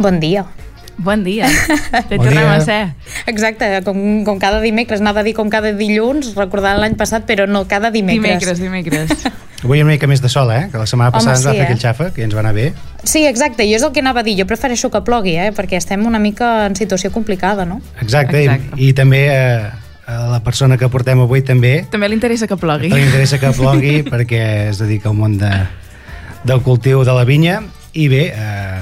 Bon dia. Bon dia. Te Bon tornem dia. a ser. Exacte, com, com cada dimecres, anava a dir com cada dilluns, recordant l'any passat, però no cada dimecres. Dimecres, dimecres. Avui una mica més de sol, eh? Que la setmana Home, passada ens va sí, fer eh? aquell xafa, que ens va anar bé. Sí, exacte, jo és el que anava a dir, jo prefereixo que plogui, eh? perquè estem una mica en situació complicada, no? Exacte, Exacte. I, i també eh, a la persona que portem avui també També li interessa que plogui. li interessa que plogui perquè es dedica al món de, del cultiu de la vinya i bé, eh,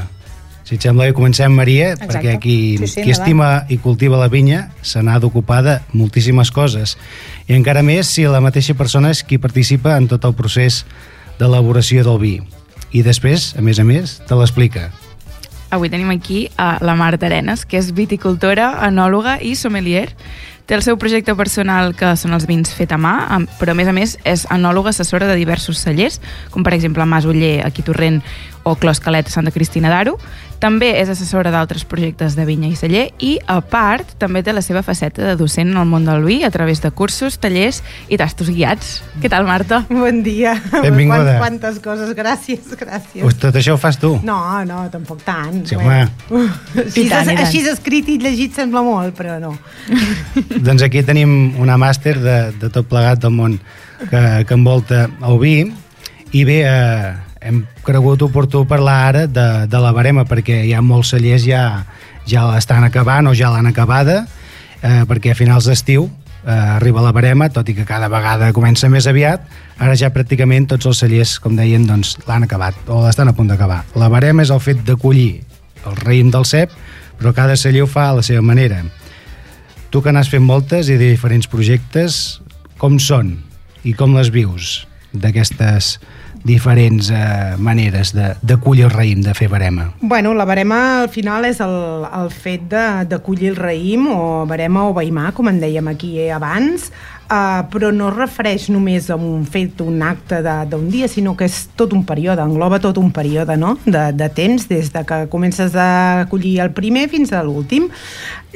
si et sembla bé comencem Maria, Exacte. perquè qui, Sí, sí, qui estima i cultiva la vinya se n'ha d'ocupar de moltíssimes coses i encara més si la mateixa persona és qui participa en tot el procés d'elaboració del vi i després, a més a més, te l'explica Avui tenim aquí a la Marta Arenas, que és viticultora, enòloga i sommelier. Té el seu projecte personal, que són els vins fet a mà, però a més a més és enòloga assessora de diversos cellers, com per exemple Mas Uller, aquí Torrent, o Clos Calet, Santa Cristina d'Aro. També és assessora d'altres projectes de vinya i celler i, a part, també té la seva faceta de docent en el món del vi a través de cursos, tallers i tastos guiats. Què tal, Marta? Bon dia. Benvinguda. Quant, quantes coses, gràcies, gràcies. Ui, tot això ho fas tu? No, no, tampoc tant. Sí, Bueno. Així, I tant, i tant. així escrit i llegit sembla molt, però no. Doncs aquí tenim una màster de, de tot plegat del món que, que envolta el vi i bé, eh, hem cregut oportú parlar ara de, de la barema perquè hi ha molts cellers ja, ja l'estan acabant o ja l'han acabada eh, perquè a finals d'estiu eh, arriba la barema, tot i que cada vegada comença més aviat, ara ja pràcticament tots els cellers, com deien, doncs, l'han acabat o l'estan a punt d'acabar. La barema és el fet de collir el raïm del cep, però cada celler ho fa a la seva manera. Tu que n'has fet moltes i de diferents projectes, com són i com les vius d'aquestes diferents eh, maneres de, de collir el raïm, de fer barema? Bueno, la barema al final és el, el fet de, de collir el raïm o barema o veïmar, com en dèiem aquí abans, uh, però no es refereix només a un fet, un acte d'un dia, sinó que és tot un període, engloba tot un període no? de, de temps, des de que comences a collir el primer fins a l'últim.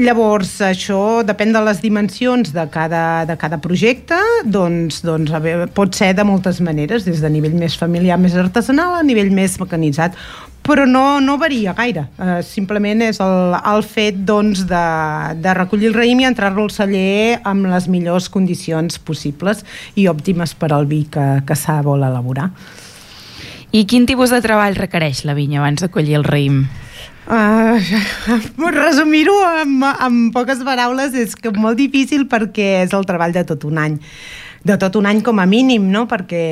Llavors, això depèn de les dimensions de cada, de cada projecte, doncs, doncs a veure, pot ser de moltes maneres, des de nivell més familiar, més artesanal, a nivell més mecanitzat, però no, no varia gaire. Uh, simplement és el, el fet doncs, de, de recollir el raïm i entrar-lo al celler amb les millors condicions possibles i òptimes per al vi que, que s'ha vol elaborar. I quin tipus de treball requereix la vinya abans de collir el raïm? Uh, resumir-ho amb, amb poques paraules és que molt difícil perquè és el treball de tot un any de tot un any com a mínim, no? perquè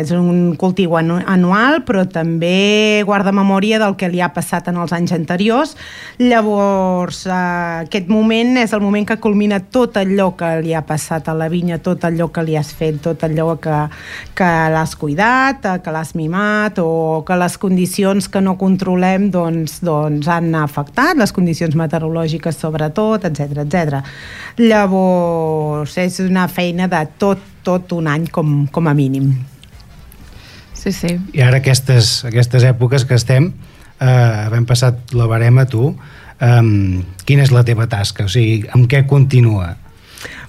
és un cultiu anu anual, però també guarda memòria del que li ha passat en els anys anteriors. Llavors, eh, aquest moment és el moment que culmina tot allò que li ha passat a la vinya, tot allò que li has fet, tot allò que, que l'has cuidat, eh, que l'has mimat, o que les condicions que no controlem doncs, doncs han afectat, les condicions meteorològiques sobretot, etc etc. Llavors, és una feina de tot, tot un any com, com a mínim. Sí, sí. I ara aquestes, aquestes èpoques que estem, eh, havent passat la barema tu, eh, quina és la teva tasca? O sigui, amb què continua?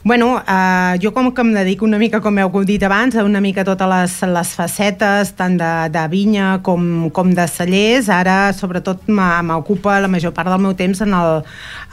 Bueno, eh, jo com que em dedico una mica, com heu dit abans, a una mica totes les, les facetes, tant de, de vinya com, com de cellers, ara sobretot m'ocupa la major part del meu temps en el,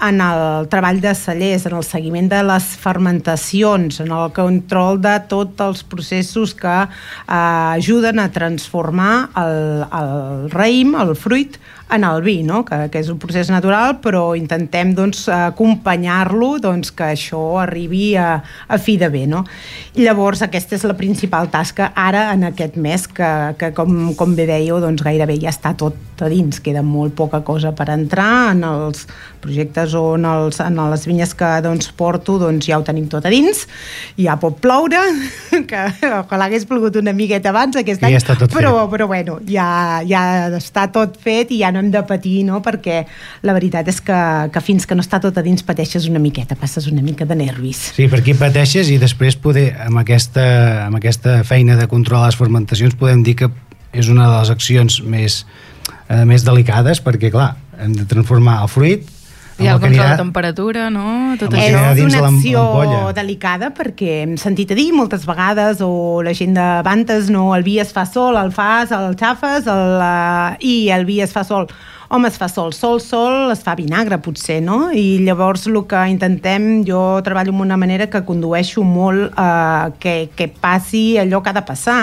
en el treball de cellers, en el seguiment de les fermentacions, en el control de tots els processos que eh, ajuden a transformar el, el raïm, el fruit, en el vi, no? que, que és un procés natural, però intentem doncs, acompanyar-lo doncs, que això arribi a, a fi de bé. No? Llavors aquesta és la principal tasca ara en aquest mes, que, que com, com bé dèieu, doncs, gairebé ja està tot a dins, queda molt poca cosa per entrar en els projectes o en, els, en les vinyes que doncs, porto, doncs ja ho tenim tot a dins, ja pot ploure, que ojalà hagués plogut una miqueta abans aquest Que any, ja però, fet. però bueno, ja, ja està tot fet i ja no hem de patir, no? perquè la veritat és que, que fins que no està tot a dins pateixes una miqueta, passes una mica de nervis. Sí, per aquí pateixes i després poder, amb aquesta, amb aquesta feina de controlar les fermentacions podem dir que és una de les accions més, eh, més delicades perquè, clar, hem de transformar el fruit Hi ha el control de temperatura, no? Tot això. És una acció delicada perquè hem sentit a dir moltes vegades o la gent de Bantes no, el vi es fa sol, el fas, el xafes el, uh, i el vi es fa sol home, es fa sol, sol, sol es fa vinagre potser, no? I llavors el que intentem, jo treballo amb una manera que condueixo molt uh, que, que passi allò que ha de passar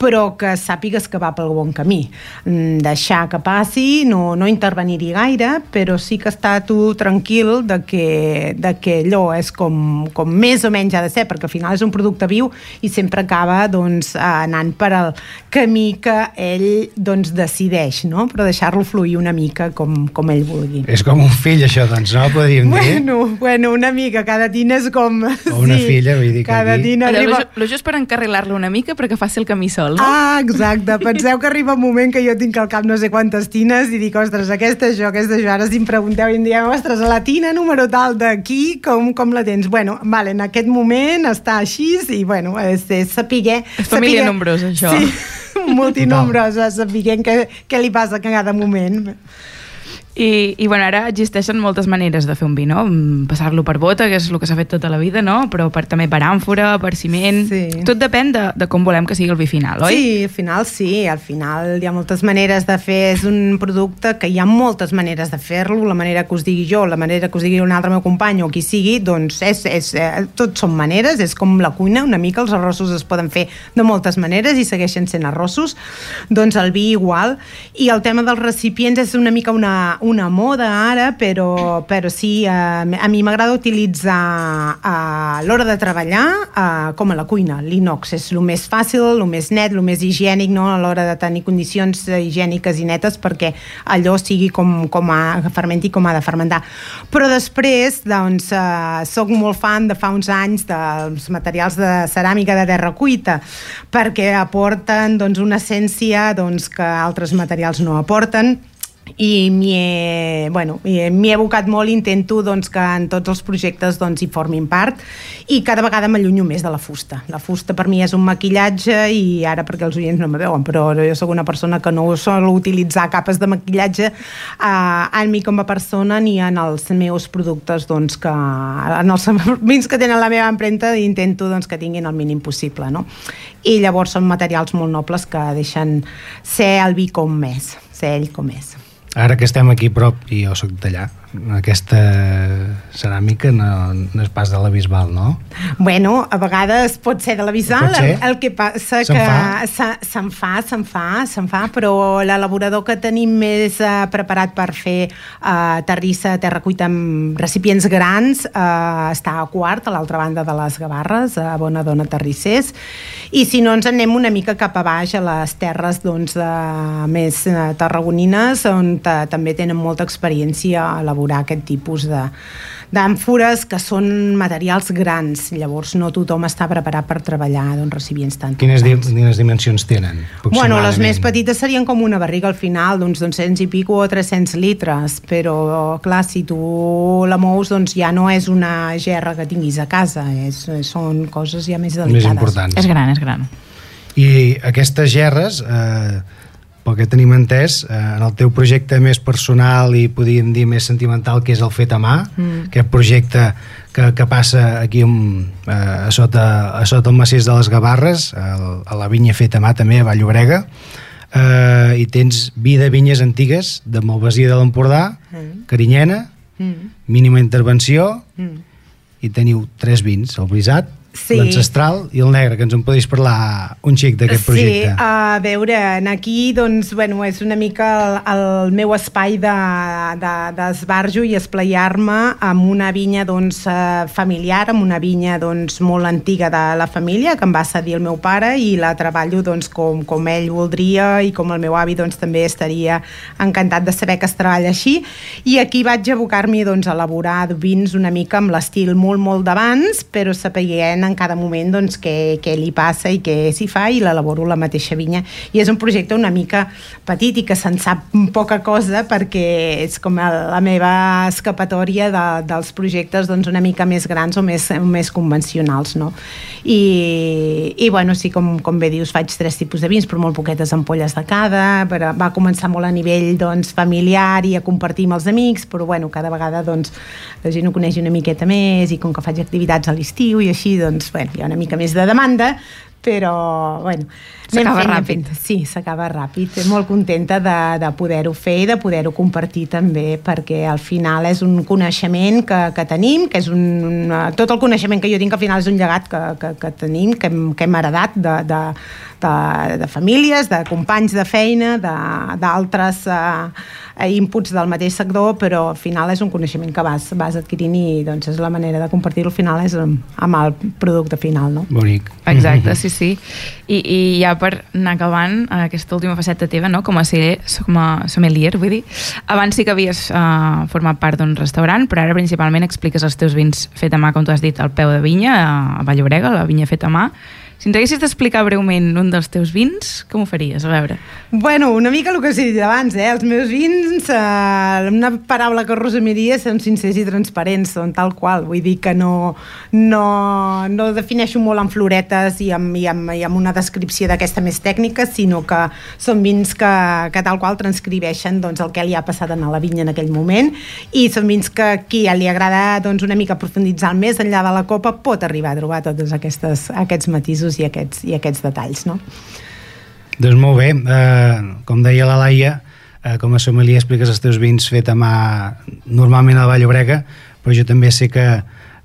però que sàpigues que va pel bon camí. Mm, Deixar que passi, no, no intervenir-hi gaire, però sí que està tu tranquil de que, de que allò és com, com més o menys ha de ser, perquè al final és un producte viu i sempre acaba doncs, anant per al camí que ell doncs, decideix, no? però deixar-lo fluir una mica com, com ell vulgui. És com un fill, això, doncs, no? Podríem dir. Bueno, bueno, una mica, cada tina és com... O una filla, vull dir que cada aquí- tina Allò, arriba... lo, lo just per encarrilar-lo una mica perquè faci el camí sol, no? Ah, exacte. Penseu que arriba un moment que jo tinc al cap no sé quantes tines i dic, ostres, aquesta és jo, aquesta és jo. Ara si em pregunteu i em dieu, ostres, la tina número tal d'aquí, com, com la tens? Bueno, vale, en aquest moment està així i, bueno, és, és saber... És família nombrosa, això. Sí, multinombrosa, saber què, què li passa a cada moment. I, I bueno, ara existeixen moltes maneres de fer un vi, no? Mm, Passar-lo per bota, que és el que s'ha fet tota la vida, no? Però per, també per àmfora, per ciment... Sí. Tot depèn de, de com volem que sigui el vi final, oi? Sí, al final sí, al final hi ha moltes maneres de fer, és un producte que hi ha moltes maneres de fer-lo, la manera que us digui jo, la manera que us digui un altre meu company o qui sigui, doncs és, és, eh, tot són maneres, és com la cuina, una mica els arrossos es poden fer de moltes maneres i segueixen sent arrossos, doncs el vi igual, i el tema dels recipients és una mica una, una moda ara, però, però sí, eh, a mi m'agrada utilitzar a l'hora de treballar eh, com a la cuina, l'inox és el més fàcil, el més net, el més higiènic no? a l'hora de tenir condicions eh, higièniques i netes perquè allò sigui com, com que fermenti com ha de fermentar. Però després, doncs, eh, soc molt fan de fa uns anys dels materials de ceràmica de terra cuita perquè aporten doncs, una essència doncs, que altres materials no aporten i m'hi he, bueno, he, abocat molt intento doncs, que en tots els projectes doncs, hi formin part i cada vegada m'allunyo més de la fusta. La fusta per mi és un maquillatge i ara perquè els oients no me veuen, però jo sóc una persona que no sol utilitzar capes de maquillatge eh, en mi com a persona ni en els meus productes doncs, que, en els vins que tenen la meva empremta intento doncs, que tinguin el mínim possible no? i llavors són materials molt nobles que deixen ser el vi com és ser ell com és Ara que estem aquí prop, i jo sóc d'allà, aquesta ceràmica no, no és pas de la Bisbal, no? Bueno, a vegades pot ser de la Bisbal, el, el que passa Se'n que fa? se- se'n fa, se'n fa, se'n fa, però l'elaborador que tenim més eh, preparat per fer eh, terrissa, terra cuita amb recipients grans, eh, està a quart, a l'altra banda de les Gavarres, a Bonadona Terrissers, i si no ens en anem una mica cap a baix, a les terres doncs, de, més eh, tarragonines, on ta- també tenen molta experiència a elaborar aquest tipus de d'àmfores que són materials grans, llavors no tothom està preparat per treballar doncs, recipients tan Quines, di quines dimensions tenen? Bueno, les més petites serien com una barriga al final, d'uns 200 i pico o 300 litres, però clar, si tu la mous, doncs ja no és una gerra que tinguis a casa, és, són coses ja més delicades. Més importants. És gran, és gran. I aquestes gerres, eh, pel que tenim entès, eh, en el teu projecte més personal i podríem dir més sentimental, que és el fet a mà, mm. aquest projecte que, que passa aquí um, eh, a, sota, a sota el massís de les Gavarres, a, a la vinya feta a mà també, a Vallobrega, eh, i tens vi de vinyes antigues de Malvasia de l'Empordà, Mm. Carinyena, Mm. mínima intervenció, Mm. i teniu tres vins, el brisat, Sí. l'ancestral i el negre, que ens en podis parlar un xic d'aquest projecte. Sí, a veure, en aquí doncs, bueno, és una mica el, el meu espai d'esbarjo de, de i esplaiar-me amb una vinya doncs, eh, familiar, amb una vinya doncs, molt antiga de la família que em va cedir el meu pare i la treballo doncs, com, com ell voldria i com el meu avi doncs, també estaria encantat de saber que es treballa així i aquí vaig abocar-m'hi doncs, a elaborar vins una mica amb l'estil molt molt d'abans però sapiguent veient en cada moment doncs, què, què li passa i què s'hi fa i l'elaboro la mateixa vinya. I és un projecte una mica petit i que se'n sap poca cosa perquè és com la meva escapatòria de, dels projectes doncs, una mica més grans o més, més convencionals. No? I, I bueno, sí, com, com bé dius, faig tres tipus de vins, però molt poquetes ampolles de cada, però va començar molt a nivell doncs, familiar i a compartir amb els amics, però bueno, cada vegada doncs, la gent ho coneix una miqueta més i com que faig activitats a l'estiu i així, doncs, bueno, hi ha una mica més de demanda, però, bueno... S'acaba ràpid. Fent. Sí, s'acaba ràpid. Molt contenta de, de poder-ho fer i de poder-ho compartir també, perquè al final és un coneixement que, que tenim, que és un, un... Tot el coneixement que jo tinc al final és un llegat que, que, que tenim, que hem, que hem heredat de, de, de, de famílies, de companys de feina, d'altres eh, inputs del mateix sector, però al final és un coneixement que vas, vas adquirint i doncs, és la manera de compartir-lo al final és amb, amb el producte final. No? Bonic. Exacte, sí, sí. I, i ja per anar acabant aquesta última faceta teva, no? com a, ser, com a sommelier, vull dir, abans sí que havies uh, format part d'un restaurant, però ara principalment expliques els teus vins fet a mà, com tu has dit, al peu de vinya, a Vallobrega, la vinya feta a mà, si ens haguessis d'explicar breument un dels teus vins, com ho faries? A veure. Bueno, una mica el que he dit abans, eh? Els meus vins, eh, una paraula que resumiria són sincers i transparents, són tal qual. Vull dir que no, no, no defineixo molt amb floretes i amb, i amb, i amb una descripció d'aquesta més tècnica, sinó que són vins que, que tal qual transcribeixen doncs, el que li ha passat a la vinya en aquell moment i són vins que qui li agrada doncs, una mica profunditzar més enllà de la copa pot arribar a trobar tots aquestes, aquests matisos usos i aquests, i aquests detalls, no? Doncs molt bé, eh, com deia la Laia, eh, com a sommelier expliques els teus vins fet a mà normalment a la Vallobrega, però jo també sé que,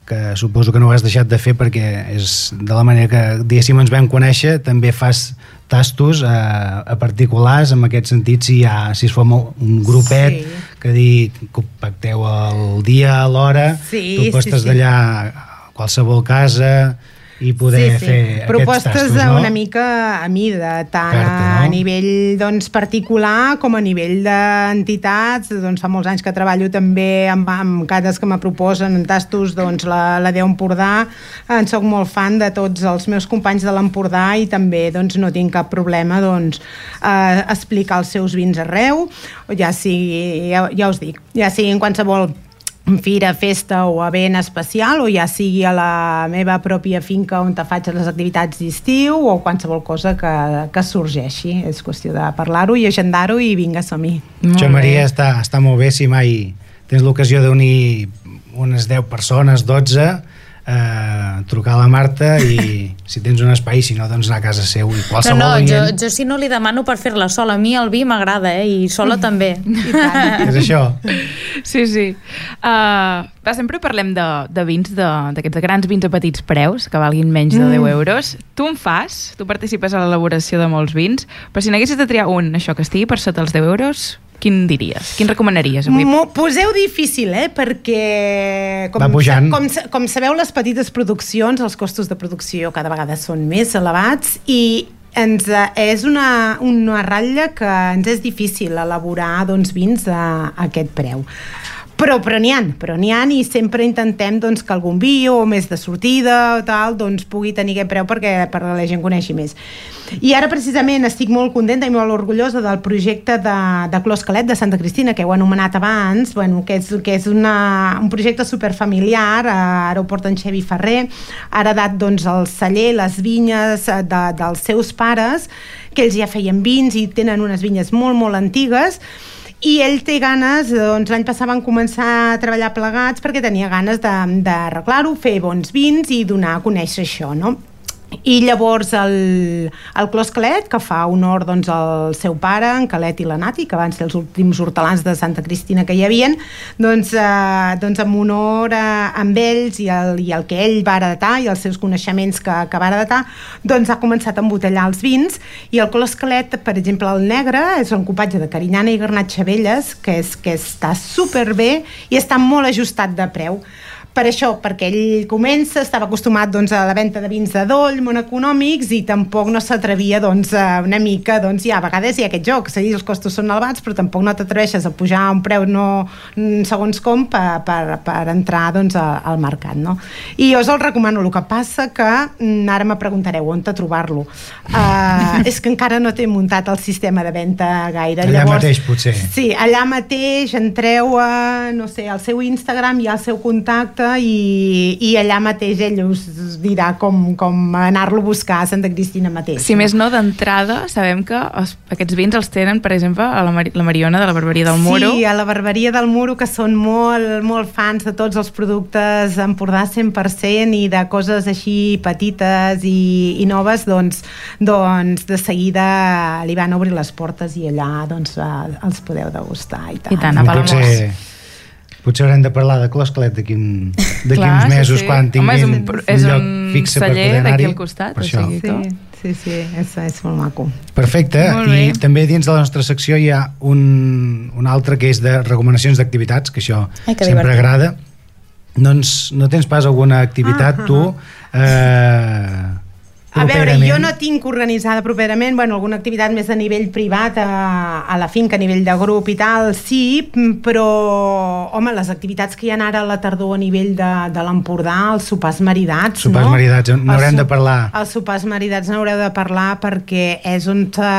que suposo que no ho has deixat de fer perquè és de la manera que diguéssim ens vam conèixer, també fas tastos a, eh, a particulars en aquest sentit si, ha, si es forma un grupet sí. que dir que pacteu el dia, a l'hora sí, tu postes sí, sí. d'allà a qualsevol casa i poder sí, sí. fer propostes tastos, no? una mica a mida tant Carta, no? a nivell doncs, particular com a nivell d'entitats doncs fa molts anys que treballo també amb, amb cates que me proposen en tastos doncs la, la Déu Empordà en sóc molt fan de tots els meus companys de l'Empordà i també doncs, no tinc cap problema doncs, eh, explicar els seus vins arreu ja sigui, ja, ja us dic ja sigui en qualsevol fira, festa o event especial o ja sigui a la meva pròpia finca on te faig les activitats d'estiu o qualsevol cosa que, que sorgeixi. És qüestió de parlar-ho i agendar-ho i vinga, som-hi. Això, Maria, està, està molt bé si mai tens l'ocasió d'unir unes 10 persones, 12 eh, trucar a la Marta i si tens un espai, si no, doncs anar a casa seu i qualsevol no, no, jo, jo si no li demano per fer-la sola, a mi el vi m'agrada eh, i sola també I tant. és això Sí, sí. Uh, va, sempre parlem de, de vins, d'aquests grans vins a petits preus, que valguin menys de 10 Mm. euros. Tu en fas, tu participes a l'elaboració de molts vins, però si n'haguessis de triar un, això, que estigui per sota els 10 euros, quin diries? Quin recomanaries? Avui? M'ho poseu difícil, eh? Perquè, com, Va pujant. com, com sabeu, les petites produccions, els costos de producció cada vegada són més elevats i ens, eh, és una, una ratlla que ens és difícil elaborar doncs, vins a, a aquest preu. Però, però n'hi ha, però n'hi ha i sempre intentem doncs, que algun vi o més de sortida o tal, doncs, pugui tenir aquest preu perquè per la gent coneixi més. I ara precisament estic molt contenta i molt orgullosa del projecte de, de Clos Calet de Santa Cristina, que heu anomenat abans, bueno, que és, que és una, un projecte superfamiliar, ara ho porta en Xevi Ferrer, ha heredat doncs, el celler, les vinyes eh, de, dels seus pares, que ells ja feien vins i tenen unes vinyes molt, molt antigues, i ell té ganes, doncs l'any passat van començar a treballar plegats perquè tenia ganes d'arreglar-ho, fer bons vins i donar a conèixer això, no? I llavors el, el Clos Calet, que fa honor doncs, al seu pare, en Calet i la Nati, que van ser els últims hortelans de Santa Cristina que hi havien, doncs, eh, doncs en honor a, amb ells i el, i el que ell va heretar i els seus coneixements que, que va heretar, doncs ha començat a embotellar els vins. I el Clos Calet, per exemple, el negre, és un copatge de Carinyana i Garnat Xavelles, que, és, que està superbé i està molt ajustat de preu per això, perquè ell comença, estava acostumat doncs, a la venda de vins de doll, molt econòmics, i tampoc no s'atrevia doncs, a una mica, doncs, ja, a vegades hi ha aquest joc, seguir els costos són elevats, però tampoc no t'atreveixes a pujar un preu no, segons com per, per, per entrar doncs, al mercat. No? I jo us el recomano, el que passa que mm, ara me preguntareu on trobar-lo. Uh, és que encara no té muntat el sistema de venda gaire. Allà Llavors, mateix, potser. Sí, allà mateix entreu a, no sé, al seu Instagram, hi ha el seu contacte i, i allà mateix ell us dirà com, com anar-lo a buscar a Santa Cristina mateix. Si no? més no, d'entrada sabem que els, aquests vins els tenen, per exemple, a la, Mar la Mariona de la Barberia del Muro. Sí, a la Barberia del Muro, que són molt, molt fans de tots els productes Empordà 100% i de coses així petites i, i noves, doncs, doncs de seguida li van obrir les portes i allà doncs, eh, els podeu degustar i tant. I tant, a Potser, potser haurem de parlar de Closclet d'aquí uns mesos sí, sí. quan tinguin Home, és un, és un lloc fixe per poder anar-hi. al costat, o sigui que... Sí. Sí, sí, és, és molt maco. Perfecte, molt i també dins de la nostra secció hi ha un, un altre que és de recomanacions d'activitats, que això Ai, que sempre divertit. agrada. No, ens, no tens pas alguna activitat -huh. tu eh, a veure, jo no tinc organitzada properament bueno, alguna activitat més a nivell privat a, a la finca, a nivell de grup i tal, sí, però home, les activitats que hi ha ara a la tardor a nivell de, de l'Empordà, els sopars maridats, sopars no? maridats, n'haurem de parlar. Els sopars maridats n'haureu de parlar perquè és on, te,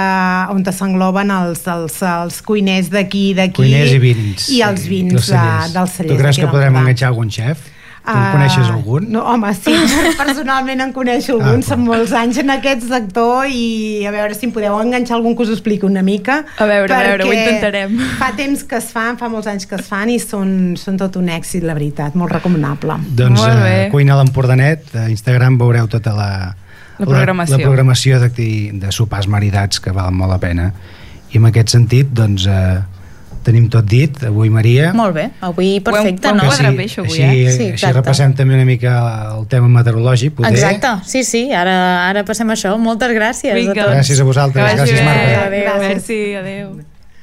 on te s'engloben els, els, els cuiners d'aquí, d'aquí. Cuiners i vins. I els vins dels cellers. De, dels cellers tu creus que podrem enganxar algun xef? Tu en coneixes algun? No, home, sí, personalment en coneixo ah, algun, ah, són molts anys en aquest sector i a veure si em podeu enganxar algun que us expliqui una mica. A veure, a veure, ho intentarem. fa temps que es fan, fa molts anys que es fan i són, són tot un èxit, la veritat, molt recomanable. Doncs molt bé. Uh, Cuina l'Empordanet, a Instagram veureu tota la, la programació, la, la programació de, de sopars maridats que val molt la pena. I en aquest sentit, doncs, eh, tenim tot dit, avui Maria. Molt bé, avui perfecte, no? Sí, avui, així, eh? sí, així repassem també una mica el tema meteorològic, poder. Exacte, sí, sí, ara, ara passem això. Moltes gràcies Vinga. a tots. Gràcies a vosaltres, gràcies Marta. Adéu, adéu. Merci, adéu.